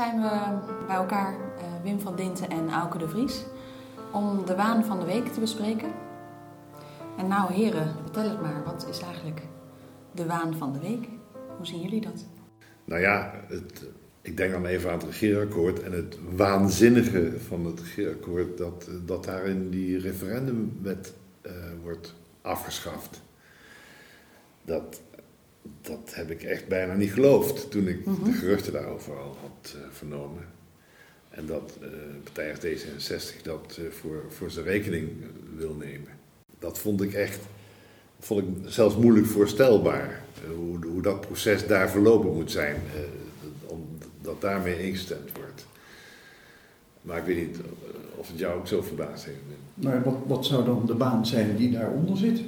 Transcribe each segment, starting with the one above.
Zijn we bij elkaar, uh, Wim van Dinten en Auke de Vries, om de waan van de week te bespreken. En nou heren, vertel het maar, wat is eigenlijk de waan van de week? Hoe zien jullie dat? Nou ja, het, ik denk dan even aan het regeerakkoord en het waanzinnige van het regeerakkoord dat, dat daarin die referendumwet uh, wordt afgeschaft. Dat, dat heb ik echt bijna niet geloofd toen ik de geruchten daarover al had uh, vernomen. En dat uh, Partij D66 dat uh, voor, voor zijn rekening wil nemen. Dat vond ik echt, vond ik zelfs moeilijk voorstelbaar. hoe, hoe dat proces daar verlopen moet zijn. omdat daarmee ingestemd wordt. Maar ik weet niet of het jou ook zo verbaasd heeft. Maar wat, wat zou dan de baan zijn die daaronder zit?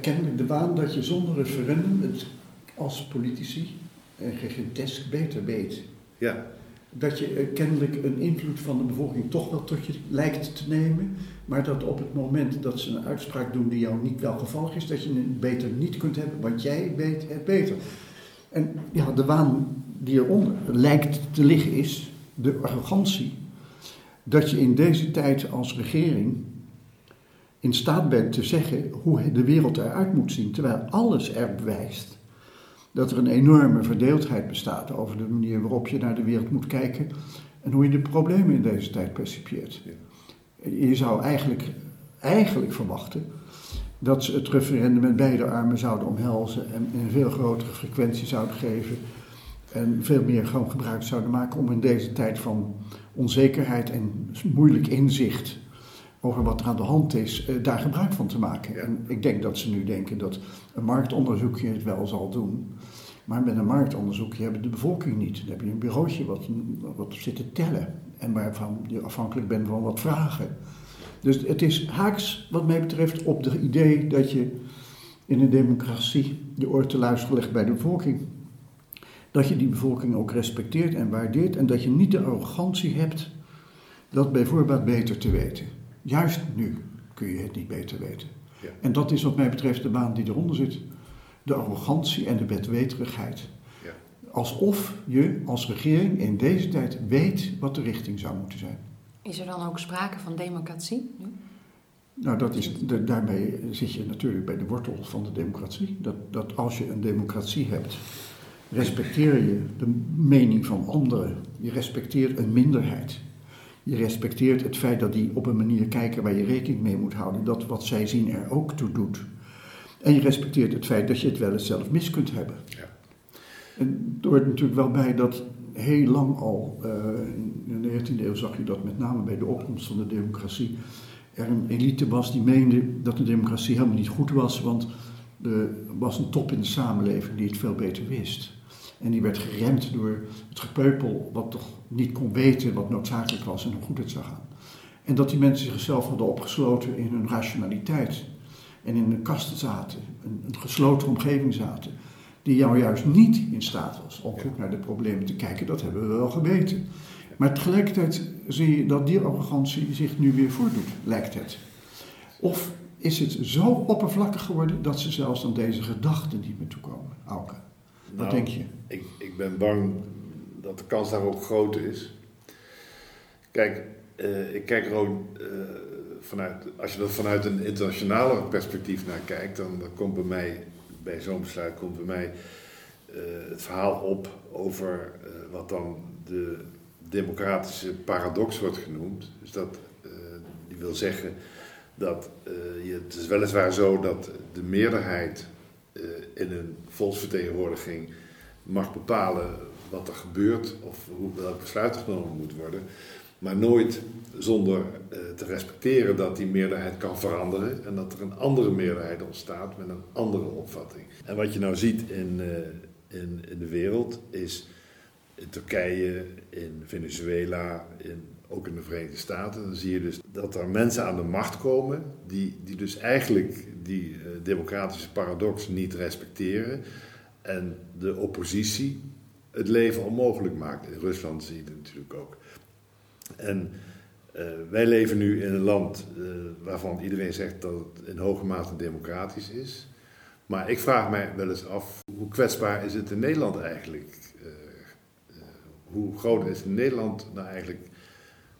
Kennelijk de baan dat je zonder referendum het als politici en gegentesk beter weet. Ja. Dat je kennelijk een invloed van de bevolking toch wel tot je lijkt te nemen, maar dat op het moment dat ze een uitspraak doen die jou niet welgevallig is, dat je het beter niet kunt hebben, want jij weet het beter. En ja, de waan die eronder lijkt te liggen is de arrogantie. Dat je in deze tijd als regering in staat bent te zeggen hoe de wereld eruit moet zien, terwijl alles er bewijst dat er een enorme verdeeldheid bestaat over de manier waarop je naar de wereld moet kijken en hoe je de problemen in deze tijd percipieert. Je zou eigenlijk, eigenlijk verwachten dat ze het referendum met beide armen zouden omhelzen en een veel grotere frequentie zouden geven en veel meer gewoon gebruik zouden maken om in deze tijd van onzekerheid en moeilijk inzicht over wat er aan de hand is, eh, daar gebruik van te maken. En ik denk dat ze nu denken dat een marktonderzoekje het wel zal doen. Maar met een marktonderzoekje hebben de bevolking niet. Dan heb je een bureautje wat, wat zit te tellen. En waarvan je afhankelijk bent van wat vragen. Dus het is haaks, wat mij betreft, op het idee dat je in een democratie je oor te luisteren legt bij de bevolking. Dat je die bevolking ook respecteert en waardeert. En dat je niet de arrogantie hebt dat bijvoorbeeld beter te weten. Juist nu kun je het niet beter weten. Ja. En dat is wat mij betreft de baan die eronder zit. De arrogantie en de bedweterigheid. Ja. Alsof je als regering in deze tijd weet wat de richting zou moeten zijn. Is er dan ook sprake van democratie nu? Nou, dat is, de, daarmee zit je natuurlijk bij de wortel van de democratie. Dat, dat als je een democratie hebt, respecteer je de mening van anderen. Je respecteert een minderheid. Je respecteert het feit dat die op een manier kijken waar je rekening mee moet houden, dat wat zij zien er ook toe doet. En je respecteert het feit dat je het wel eens zelf mis kunt hebben. Ja. En er hoort natuurlijk wel bij dat heel lang al, uh, in de 19e eeuw zag je dat met name bij de opkomst van de democratie, er een elite was die meende dat de democratie helemaal niet goed was, want er was een top in de samenleving die het veel beter wist. En die werd geremd door het gepeupel, wat toch niet kon weten wat noodzakelijk was en hoe goed het zou gaan. En dat die mensen zichzelf hadden opgesloten in hun rationaliteit. En in een kast zaten, een, een gesloten omgeving zaten. Die jou juist niet in staat was om goed naar de problemen te kijken. Dat hebben we wel geweten. Maar tegelijkertijd zie je dat die arrogantie zich nu weer voordoet, lijkt het. Of is het zo oppervlakkig geworden dat ze zelfs aan deze gedachten niet meer toekomen, Auke? Wat nou, denk je? Ik, ik ben bang dat de kans daarop groot is. Kijk, uh, ik kijk er ook uh, vanuit, als je er vanuit een internationale perspectief naar kijkt, dan, dan komt bij mij, bij zo'n besluit, komt bij mij uh, het verhaal op over wat dan de democratische paradox wordt genoemd. Dus dat, die wil zeggen dat je, het is weliswaar zo dat de meerderheid in een volksvertegenwoordiging mag bepalen wat er gebeurt of hoe, welk besluit genomen moet worden. Maar nooit zonder uh, te respecteren dat die meerderheid kan veranderen en dat er een andere meerderheid ontstaat met een andere opvatting. En wat je nou ziet in, uh, in, in de wereld is in Turkije, in Venezuela, in, ook in de Verenigde Staten, dan zie je dus dat er mensen aan de macht komen die, die dus eigenlijk die uh, democratische paradox niet respecteren en de oppositie het leven onmogelijk maakt. In Rusland zie je het natuurlijk ook. En uh, wij leven nu in een land uh, waarvan iedereen zegt dat het in hoge mate democratisch is. Maar ik vraag mij wel eens af, hoe kwetsbaar is het in Nederland eigenlijk? Hoe groot is Nederland nou eigenlijk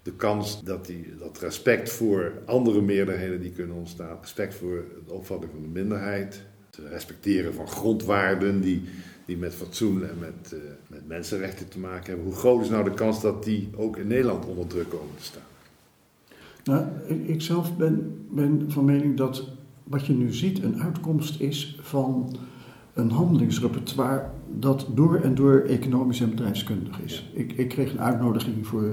de kans dat die, dat respect voor andere meerderheden die kunnen ontstaan, respect voor de opvatting van de minderheid, het respecteren van grondwaarden die, die met fatsoen en met, uh, met mensenrechten te maken hebben. Hoe groot is nou de kans dat die ook in Nederland onder druk komen te staan? Nou, ik zelf ben, ben van mening dat wat je nu ziet een uitkomst is van een handelingsrepertoire dat door en door economisch en bedrijfskundig is. Ik, ik kreeg een uitnodiging voor eh,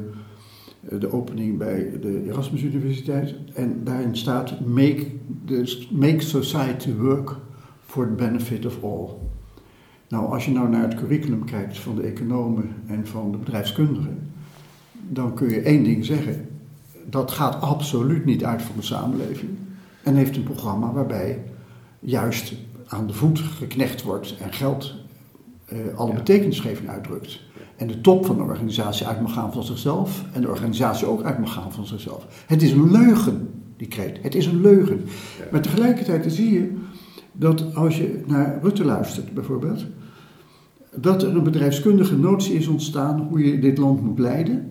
de opening bij de Erasmus Universiteit en daarin staat make, the, make society work for the benefit of all. Nou, als je nou naar het curriculum kijkt van de economen en van de bedrijfskundigen, dan kun je één ding zeggen. Dat gaat absoluut niet uit van de samenleving. En heeft een programma waarbij juist aan de voet geknecht wordt en geld uh, alle betekenisgeving uitdrukt. En de top van de organisatie uit mag gaan van zichzelf en de organisatie ook uit mag gaan van zichzelf. Het is een leugen, die kreet. Het is een leugen. Maar tegelijkertijd zie je dat als je naar Rutte luistert bijvoorbeeld, dat er een bedrijfskundige notie is ontstaan hoe je dit land moet leiden.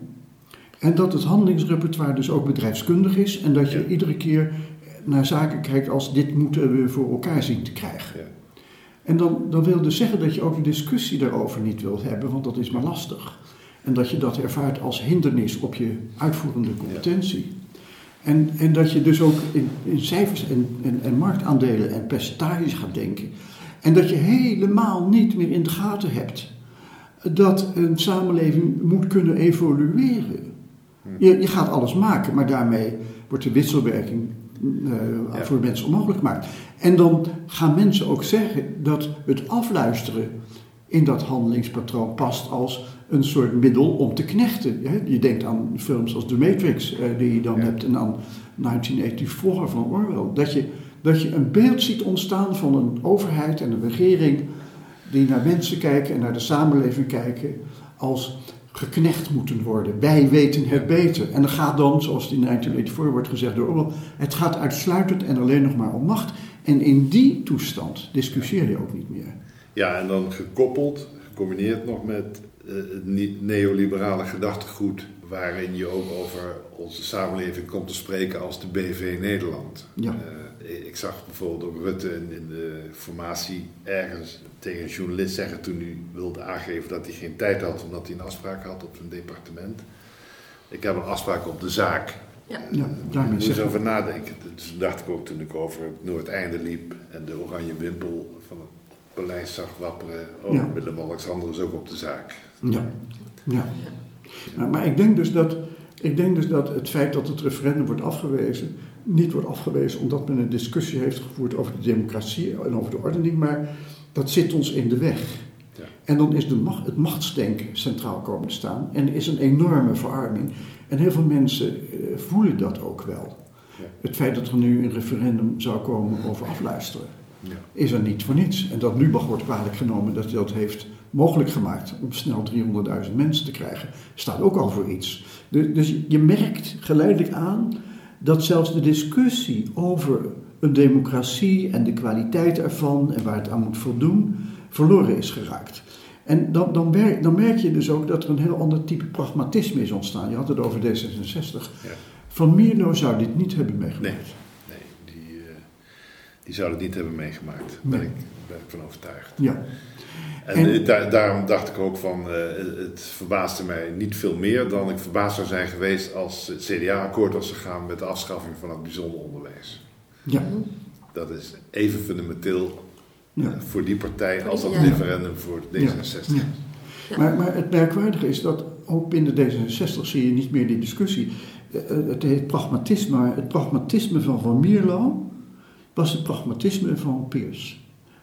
En dat het handelingsrepertoire dus ook bedrijfskundig is en dat je iedere keer naar zaken kijkt als dit moeten we voor elkaar zien te krijgen. Ja. En dan, dan wil dus zeggen dat je ook de discussie daarover niet wilt hebben, want dat is maar lastig. En dat je dat ervaart als hindernis op je uitvoerende competentie. En, en dat je dus ook in, in cijfers en, en, en marktaandelen en percentages gaat denken. En dat je helemaal niet meer in de gaten hebt dat een samenleving moet kunnen evolueren. Hm. Je, je gaat alles maken, maar daarmee wordt de wisselwerking uh, voor mensen onmogelijk gemaakt. En dan gaan mensen ook zeggen dat het afluisteren in dat handelingspatroon past als een soort middel om te knechten. Je denkt aan films als The Matrix, uh, die je dan hebt, en aan 1984 van Orwell. Dat je, dat je een beeld ziet ontstaan van een overheid en een regering die naar mensen kijken en naar de samenleving kijken als geknecht moeten worden. Wij weten het beter. En dan gaat dan, zoals in 1984 wordt gezegd door Orwell, het gaat uitsluitend en alleen nog maar om macht. En in die toestand discussieer je ook niet meer. Ja, en dan gekoppeld, gecombineerd nog met uh, het neoliberale gedachtegoed, waarin je ook over onze samenleving komt te spreken als de BV Nederland. Ja. Uh, ik zag bijvoorbeeld ook Rutte in, in, de formatie ergens tegen een journalist zeggen toen hij wilde aangeven dat hij geen tijd had omdat hij een afspraak had op zijn departement. Ik heb een afspraak op de zaak. Ja, ja daar moet eens over nadenken. Dus dacht ik ook toen ik over het Noordeinde liep en de oranje wimpel van het paleis zag wapperen. Oh, ja. Willem-Alexander is ook op de zaak. Ja, ja. Maar ik denk, dus dat, ik denk dus dat het feit dat het referendum wordt afgewezen, niet wordt afgewezen omdat men een discussie heeft gevoerd over de democratie en over de ordening, maar dat zit ons in de weg. Ja. En dan is de macht, het machtsdenken centraal komen te staan en er is een enorme verarming. En heel veel mensen uh, voelen dat ook wel. Ja. Het feit dat er nu een referendum zou komen over afluisteren, ja. is er niet voor niets. En dat Lubach wordt kwalijk genomen dat hij dat heeft mogelijk gemaakt om snel 300.000 mensen te krijgen, staat ook al voor iets. Dus je merkt geleidelijk aan dat zelfs de discussie over een democratie en de kwaliteit ervan en waar het aan moet voldoen, verloren is geraakt. En dan, dan, merk, dan merk je dus ook dat er een heel ander type pragmatisme is ontstaan. Je had het over D66. Ja. Van Mierlo zou dit niet hebben meegemaakt. Nee, die zou het niet hebben meegemaakt. Daar ben, ik, ben ik van overtuigd. Ja. En, daarom dacht ik ook van, uh, het verbaasde mij niet veel meer dan ik verbaasd zou zijn geweest als het CDA akkoord was gegaan met de afschaffing van het bijzonder onderwijs. Ja. Dat is even fundamenteel ja. Eh, voor die partij als dat referendum voor D66. Ja. Maar, maar het merkwaardige is dat ook binnen D66 zie je niet meer die discussie. Eh, het heet pragmatisme, het pragmatisme van Van Mierlo was het pragmatisme van Peers.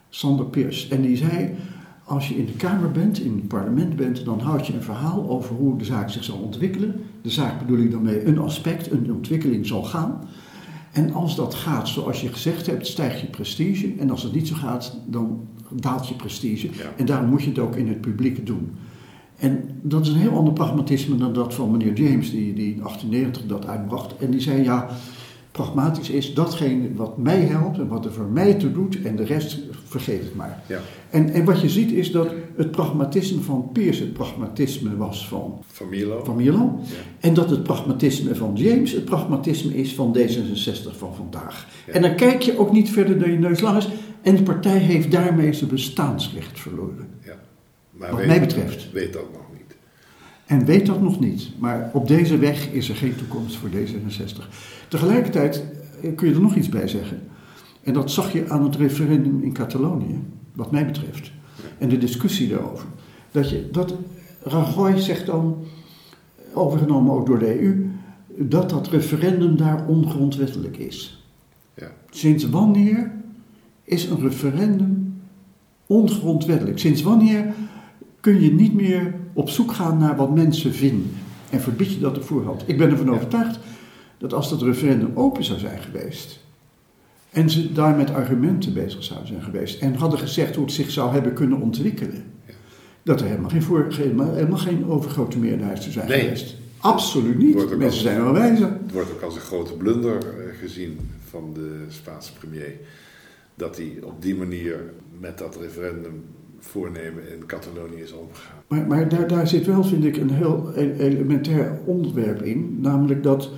Sander Peers. En die zei, als je in de Kamer bent, in het parlement bent, dan houd je een verhaal over hoe de zaak zich zal ontwikkelen. De zaak bedoel ik dan mee een aspect, een ontwikkeling zal gaan. En als dat gaat zoals je gezegd hebt, stijgt je prestige. En als het niet zo gaat, dan daalt je prestige. En daarom moet je het ook in het publiek doen. En dat is een heel ander pragmatisme dan dat van meneer James, die, die in 1890 dat uitbracht. En die zei, ja, pragmatisch is datgene wat mij helpt en wat er voor mij toe doet en de rest vergeet het maar. Ja. En, en wat je ziet is dat het pragmatisme van Peirce het pragmatisme was van, Van Mierlo. van Mierlo. Ja. En dat het pragmatisme van James het pragmatisme is van D66 van vandaag. Ja. En dan kijk je ook niet verder dan je neus lang is. En de partij heeft daarmee zijn bestaansrecht verloren. Ja. Maar Wat weet- mij betreft. Weet dat nog. En weet dat nog niet. Maar op deze weg is er geen toekomst voor D66. Tegelijkertijd eh, kun je er nog iets bij zeggen. En dat zag je aan het referendum in Catalonië, wat mij betreft. En de discussie daarover. Dat, je, dat Rajoy zegt dan, overgenomen ook door de EU, dat dat referendum daar ongrondwettelijk is. Ja. Sinds wanneer is een referendum ongrondwettelijk? Sinds wanneer kun je niet meer op zoek gaan naar wat mensen vinden? En verbied je dat op voorhand? Ik ben ervan Ja. overtuigd dat als dat referendum open zou zijn geweest. en ze daar met argumenten bezig zouden zijn geweest. en hadden gezegd hoe het zich zou hebben kunnen ontwikkelen. Ja. dat er helemaal geen, voor, helemaal, helemaal geen overgrote meerderheid zou zijn Nee. geweest. Absoluut niet. Mensen zijn wel wijzer. Het wordt ook als een grote blunder eh, gezien van de Spaanse premier. Dat hij op die manier met dat referendum voornemen in Catalonië is omgegaan. Maar, maar daar, daar zit wel, vind ik, een heel e- elementair onderwerp in. Namelijk dat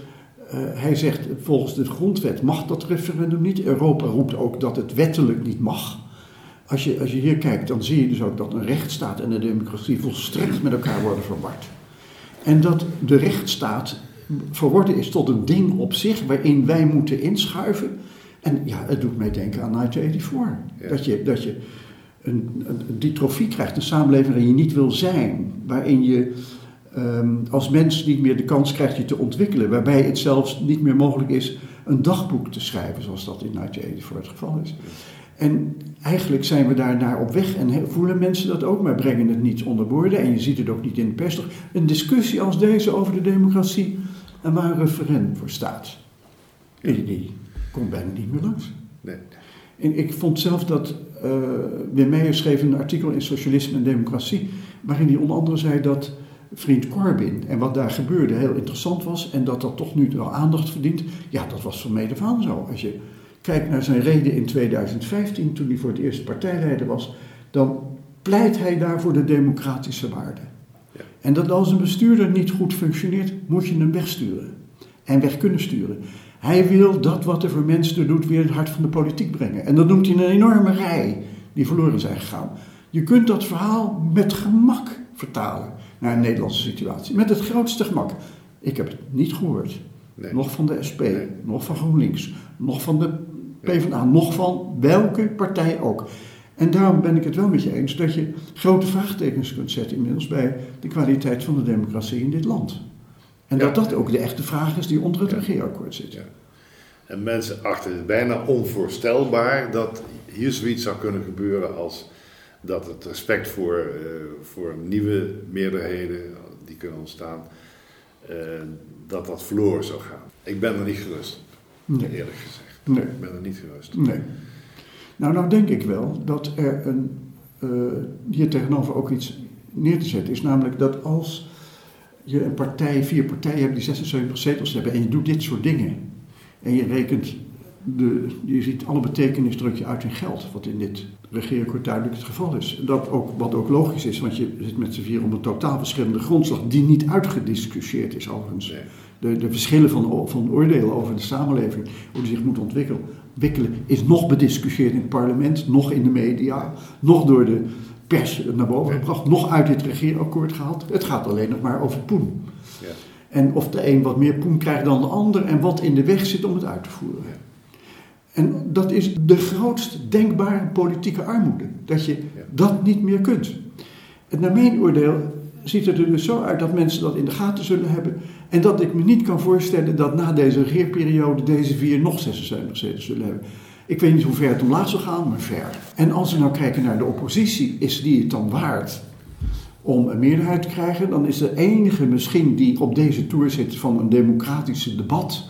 eh, hij zegt, volgens de grondwet mag dat referendum niet. Europa roept ook dat het wettelijk niet mag. Als je, als je hier kijkt, dan zie je dus ook dat een rechtsstaat en een democratie volstrekt met elkaar worden verward. En dat de rechtsstaat verworden is tot een ding op zich waarin wij moeten inschuiven. En ja, het doet mij denken aan 1984. Ja. Dat je, dat je een, die trofee krijgt, een samenleving waarin je niet wil zijn. Waarin je ehm, als mens niet meer de kans krijgt je te ontwikkelen. Waarbij het zelfs niet meer mogelijk is een dagboek te schrijven, zoals dat in 1984 het geval is. En eigenlijk zijn we daar naar op weg en voelen mensen dat ook, maar brengen het niet onder woorden. En je ziet het ook niet in de pers. Toch Een discussie als deze over de democratie en waar een referendum voor staat, die, die komt bijna niet meer langs. Nee. En ik vond zelf dat eh Wim Meijer schreef een artikel in Socialisme en Democratie, waarin hij onder andere zei dat vriend Corbyn en wat daar gebeurde heel interessant was en dat dat toch nu wel aandacht verdient. Ja, dat was van mede van zo. Als je kijkt naar zijn reden in 2015, toen hij voor het eerst partijleider was, dan pleit hij daar voor de democratische waarden. Ja. En dat als een bestuurder niet goed functioneert, moet je hem wegsturen. En weg kunnen sturen. Hij wil dat wat er voor mensen doet weer in het hart van de politiek brengen. En dat noemt hij een enorme rij die verloren zijn gegaan. Je kunt dat verhaal met gemak vertalen naar een Nederlandse situatie. Met het grootste gemak. Ik heb het niet gehoord. Nee. Nog van de SP, Nee. nog van GroenLinks, nog van de PvdA, nog van welke partij ook. En daarom ben ik het wel met je eens dat je grote vraagtekens kunt zetten inmiddels bij de kwaliteit van de democratie in dit land. En dat dat ook de echte vraag is die onder het regeerakkoord zit. Ja. En mensen achten het bijna onvoorstelbaar dat hier zoiets zou kunnen gebeuren als dat het respect voor, eh, voor nieuwe meerderheden die kunnen ontstaan, eh, dat dat verloren zou gaan. Ik ben er niet gerust, Nee. eerlijk gezegd. Nee. Ik ben er niet gerust. Nee. Nou, nou denk ik wel dat er een, eh, hier tegenover ook iets neer te zetten is. Namelijk dat als je een partij, vier partijen hebt die 76 zetels hebben en je doet dit soort dingen. En je rekent, de, je ziet alle betekenis druk je uit in geld, wat in dit regeerakkoord duidelijk het geval is. Dat ook, wat ook logisch is, want je zit met z'n vier op een totaal verschillende grondslag die niet uitgediscussieerd is overigens de, de verschillen van, van oordelen over de samenleving, hoe die zich moet ontwikkelen, wikkelen, is nog bediscussieerd in het parlement, nog in de media, nog door de pers naar boven gebracht, nog uit dit regeerakkoord gehaald. Het gaat alleen nog maar over poen. Ja. En of de een wat meer poen krijgt dan de ander en wat in de weg zit om het uit te voeren. En dat is de grootst denkbare politieke armoede, dat je Ja. dat niet meer kunt. En naar mijn oordeel ziet het er dus zo uit dat mensen dat in de gaten zullen hebben. En dat ik me niet kan voorstellen dat na deze regeerperiode deze vier nog 76 zetels zullen hebben. Ik weet niet hoe ver het omlaag zal gaan, maar ver. En als we nou kijken naar de oppositie, is die het dan waard om een meerderheid te krijgen? Dan is de enige misschien die op deze toer zit van een democratische debat,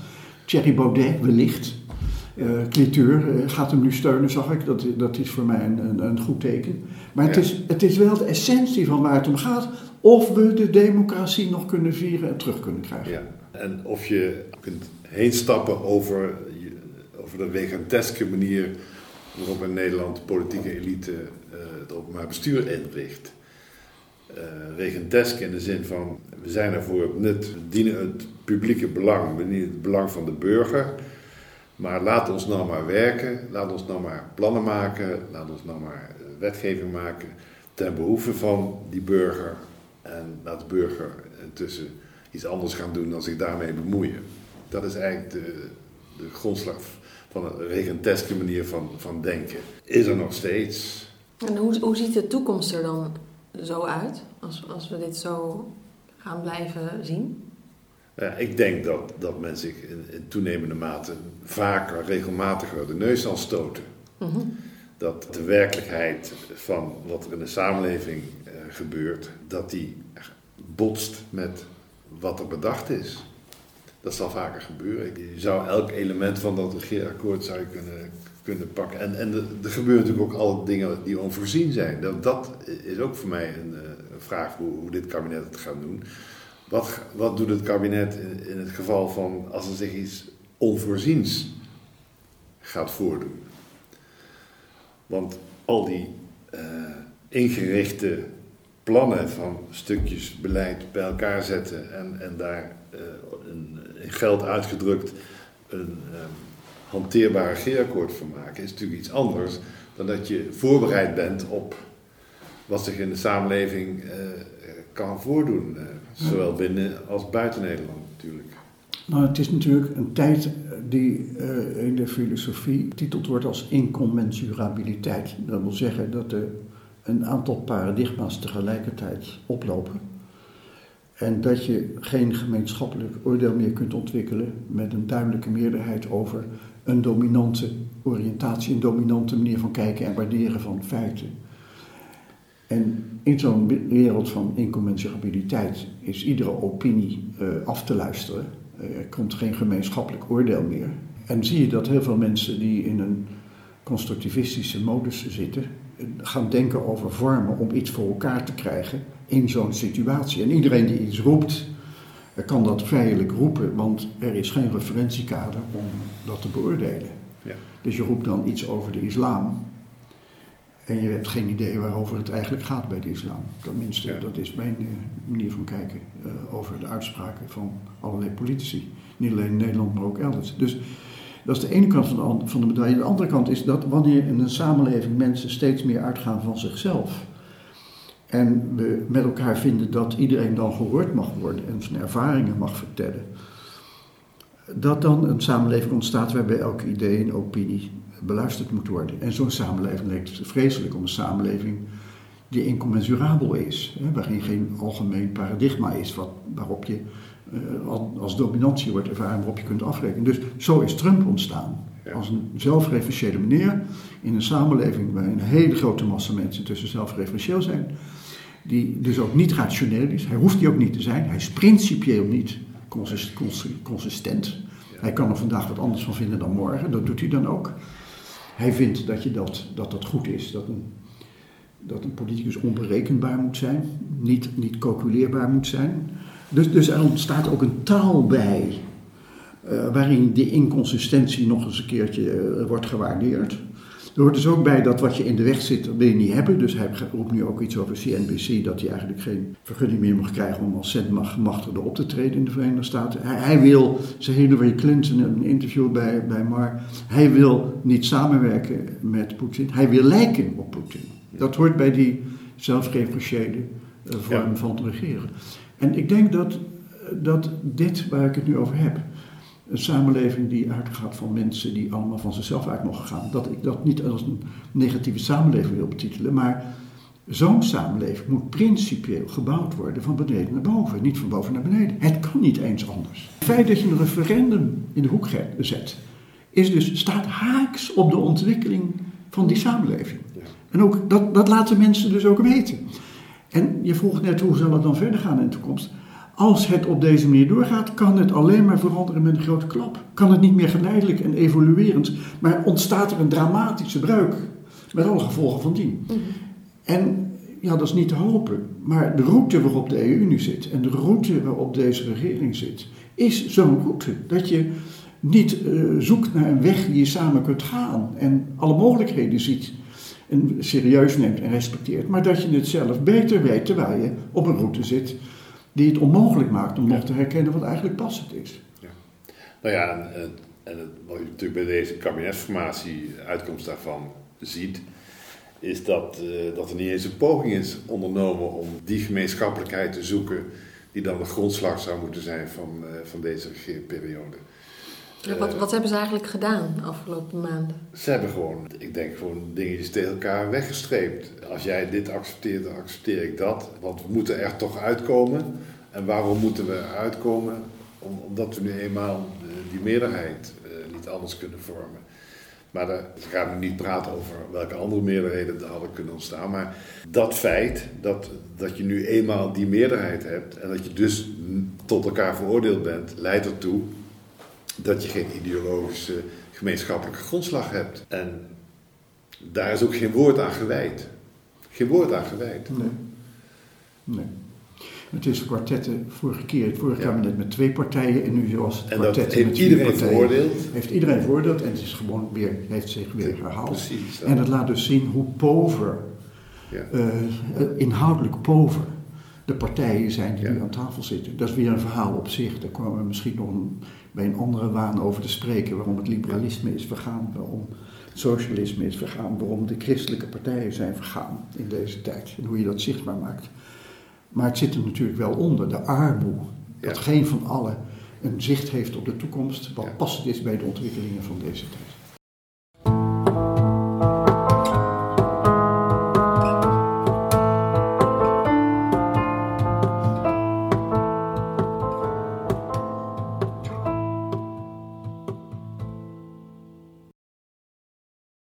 Thierry Baudet wellicht. Cliteur eh, gaat hem nu steunen, zag ik. Dat, dat is voor mij een, een, een goed teken. Maar het, is, het is wel de essentie van waar het om gaat. Of we de democratie nog kunnen vieren en terug kunnen krijgen. Ja. En of je kunt heen stappen over, over de veganteske manier waarop in Nederland de politieke elite eh, het openbaar bestuur inricht. uh, in de zin van we zijn er voor het nut, we dienen het publieke belang, we dienen het belang van de burger. Maar laat ons nou maar werken, laat ons nou maar plannen maken, laat ons nou maar eh, wetgeving maken ten behoeve van die burger. En laat de burger intussen iets anders gaan doen dan zich daarmee bemoeien. Dat is eigenlijk de, de grondslag van een regenteske manier van, van denken. Is er nog steeds. En hoe, hoe ziet de toekomst er dan zo uit, als, als we dit zo gaan blijven zien? Ja, ik denk dat, dat men zich in, in, toenemende mate vaker, regelmatiger de neus zal stoten. Mhm. Dat de werkelijkheid van wat er in de samenleving eh, gebeurt, dat die botst met wat er bedacht is. Dat zal vaker gebeuren. Je zou elk element van dat regeerakkoord zou je kunnen, kunnen pakken. En, en er gebeuren natuurlijk ook alle dingen die onvoorzien zijn. Dat, dat is ook voor mij een, eh, een vraag hoe, hoe, dit kabinet het gaat doen. Wat, wat doet het kabinet in, in het geval van als er zich iets onvoorziens gaat voordoen? Want al die uh, ingerichte plannen van stukjes beleid bij elkaar zetten en, en daar uh, een, geld uitgedrukt een um, hanteerbaar regeerakkoord van maken, is natuurlijk iets anders dan dat je voorbereid bent op wat zich in de samenleving uh, kan voordoen. Uh, zowel binnen als buiten Nederland natuurlijk. Nou, het is natuurlijk een tijd die uh, in de filosofie getiteld wordt als incommensurabiliteit. Dat wil zeggen dat er een aantal paradigma's tegelijkertijd oplopen. En dat je geen gemeenschappelijk oordeel meer kunt ontwikkelen met een duidelijke meerderheid over een dominante oriëntatie, een dominante manier van kijken en waarderen van feiten. En in zo'n wereld van incommensurabiliteit is iedere opinie uh, af te luisteren. Er komt geen gemeenschappelijk oordeel meer. En zie je dat heel veel mensen die in een constructivistische modus zitten, gaan denken over vormen om iets voor elkaar te krijgen in zo'n situatie. En iedereen die iets roept, kan dat vrijelijk roepen, want er is geen referentiekader om dat te beoordelen. Ja. Dus je roept dan iets over de islam. En je hebt geen idee waarover het eigenlijk gaat bij de islam. Tenminste, ja. dat is mijn uh, manier van kijken uh, over de uitspraken van allerlei politici. Niet alleen in Nederland, maar ook elders. Dus dat is de ene kant van de, van de medaille. De andere kant is dat wanneer in een samenleving mensen steeds meer uitgaan van zichzelf. En we met elkaar vinden dat iedereen dan gehoord mag worden en zijn ervaringen mag vertellen. Dat dan een samenleving ontstaat waarbij elke idee en opinie beluisterd moet worden. En zo'n samenleving lijkt vreselijk om een samenleving die incommensurabel is. Hè, waarin geen algemeen paradigma is wat, waarop je uh, als dominantie wordt ervaren, waarop je kunt afrekenen. Dus zo is Trump ontstaan. Als een zelfreferentiële meneer in een samenleving waar een hele grote massa mensen tussen zelfreferentieel zijn. Die dus ook niet rationeel is. Hij hoeft die ook niet te zijn. Hij is principieel niet consistent. Hij kan er vandaag wat anders van vinden dan morgen. Dat doet hij dan ook. Hij vindt dat je dat, dat, dat goed is. Dat een, dat een politicus onberekenbaar moet zijn. Niet, niet calculeerbaar moet zijn. Dus, dus er ontstaat ook een taal bij. Uh, waarin die inconsistentie nog eens een keertje uh, wordt gewaardeerd. Er hoort dus ook bij dat wat je in de weg zit, dat wil je niet hebben. Dus hij roept nu ook iets over CNBC, dat hij eigenlijk geen vergunning meer mag krijgen om als centmachtigde op te treden in de Verenigde Staten. Hij, hij wil, zei Hillary Clinton in een interview bij, bij Mar, hij wil niet samenwerken met Poetin, hij wil lijken op Poetin. Dat hoort bij die zelfreferentiële uh, vorm ja. van regeren. En ik denk dat, dat dit waar ik het nu over heb, een samenleving die uitgaat van mensen die allemaal van zichzelf uit mogen gaan. Dat ik dat niet als een negatieve samenleving wil betitelen, maar zo'n samenleving moet principieel gebouwd worden van beneden naar boven, niet van boven naar beneden. Het kan niet eens anders. Het feit dat je een referendum in de hoek zet, is dus, staat haaks op de ontwikkeling van die samenleving. En ook, dat, dat laten mensen dus ook weten. En je vroeg net hoe zal het dan verder gaan in de toekomst. Als het op deze manier doorgaat, kan het alleen maar veranderen met een grote klap. Kan het niet meer geleidelijk en evoluerend, maar ontstaat er een dramatische breuk met alle gevolgen van dien. Mhm. En ja, dat is niet te hopen, maar de route waarop de EU nu zit en de route waarop deze regering zit, is zo'n route dat je niet uh, zoekt naar een weg die je samen kunt gaan en alle mogelijkheden ziet en serieus neemt en respecteert, maar dat je het zelf beter weet terwijl je op een route zit die het onmogelijk maakt om nog te herkennen wat eigenlijk passend is. Ja. Nou ja, en, en, wat je natuurlijk bij deze kabinetsformatie, uitkomst daarvan ziet, is dat, uh, dat er niet eens een poging is ondernomen om die gemeenschappelijkheid te zoeken die dan de grondslag zou moeten zijn van, uh, van deze regeerperiode. Wat, wat hebben ze eigenlijk gedaan de afgelopen maanden? Ze hebben gewoon, ik denk gewoon dingetjes tegen elkaar weggestreept. Als jij dit accepteert, dan accepteer ik dat. Want we moeten er toch uitkomen. En waarom moeten we uitkomen? Om, omdat we nu eenmaal die meerderheid uh, niet anders kunnen vormen. Maar ze gaan nu niet praten over welke andere meerderheden er hadden kunnen ontstaan. Maar dat feit dat, dat je nu eenmaal die meerderheid hebt en dat je dus tot elkaar veroordeeld bent, leidt ertoe dat je geen ideologische gemeenschappelijke grondslag hebt. En daar is ook geen woord aan gewijd. Geen woord aan gewijd. Nee. nee. Het is kwartetten vorige keer, het vorige ja. kabinet met twee partijen en nu zoals het en kwartet heeft met iedereen partijen. veroordeeld. Heeft iedereen veroordeeld en het is gewoon weer, heeft zich weer herhaald. Precies. En dat laat dus zien hoe pover, Ja. uh, inhoudelijk pover, de partijen zijn die Ja. nu aan tafel zitten. Dat is weer een verhaal op zich. Daar komen we misschien nog een, bij een andere waan over te spreken. Waarom het liberalisme is vergaan, waarom het socialisme is vergaan, waarom de christelijke partijen zijn vergaan in deze tijd. En hoe je dat zichtbaar maakt. Maar het zit er natuurlijk wel onder, de armoede. Dat Ja. geen van allen een zicht heeft op de toekomst, wat Ja. passend is bij de ontwikkelingen van deze tijd.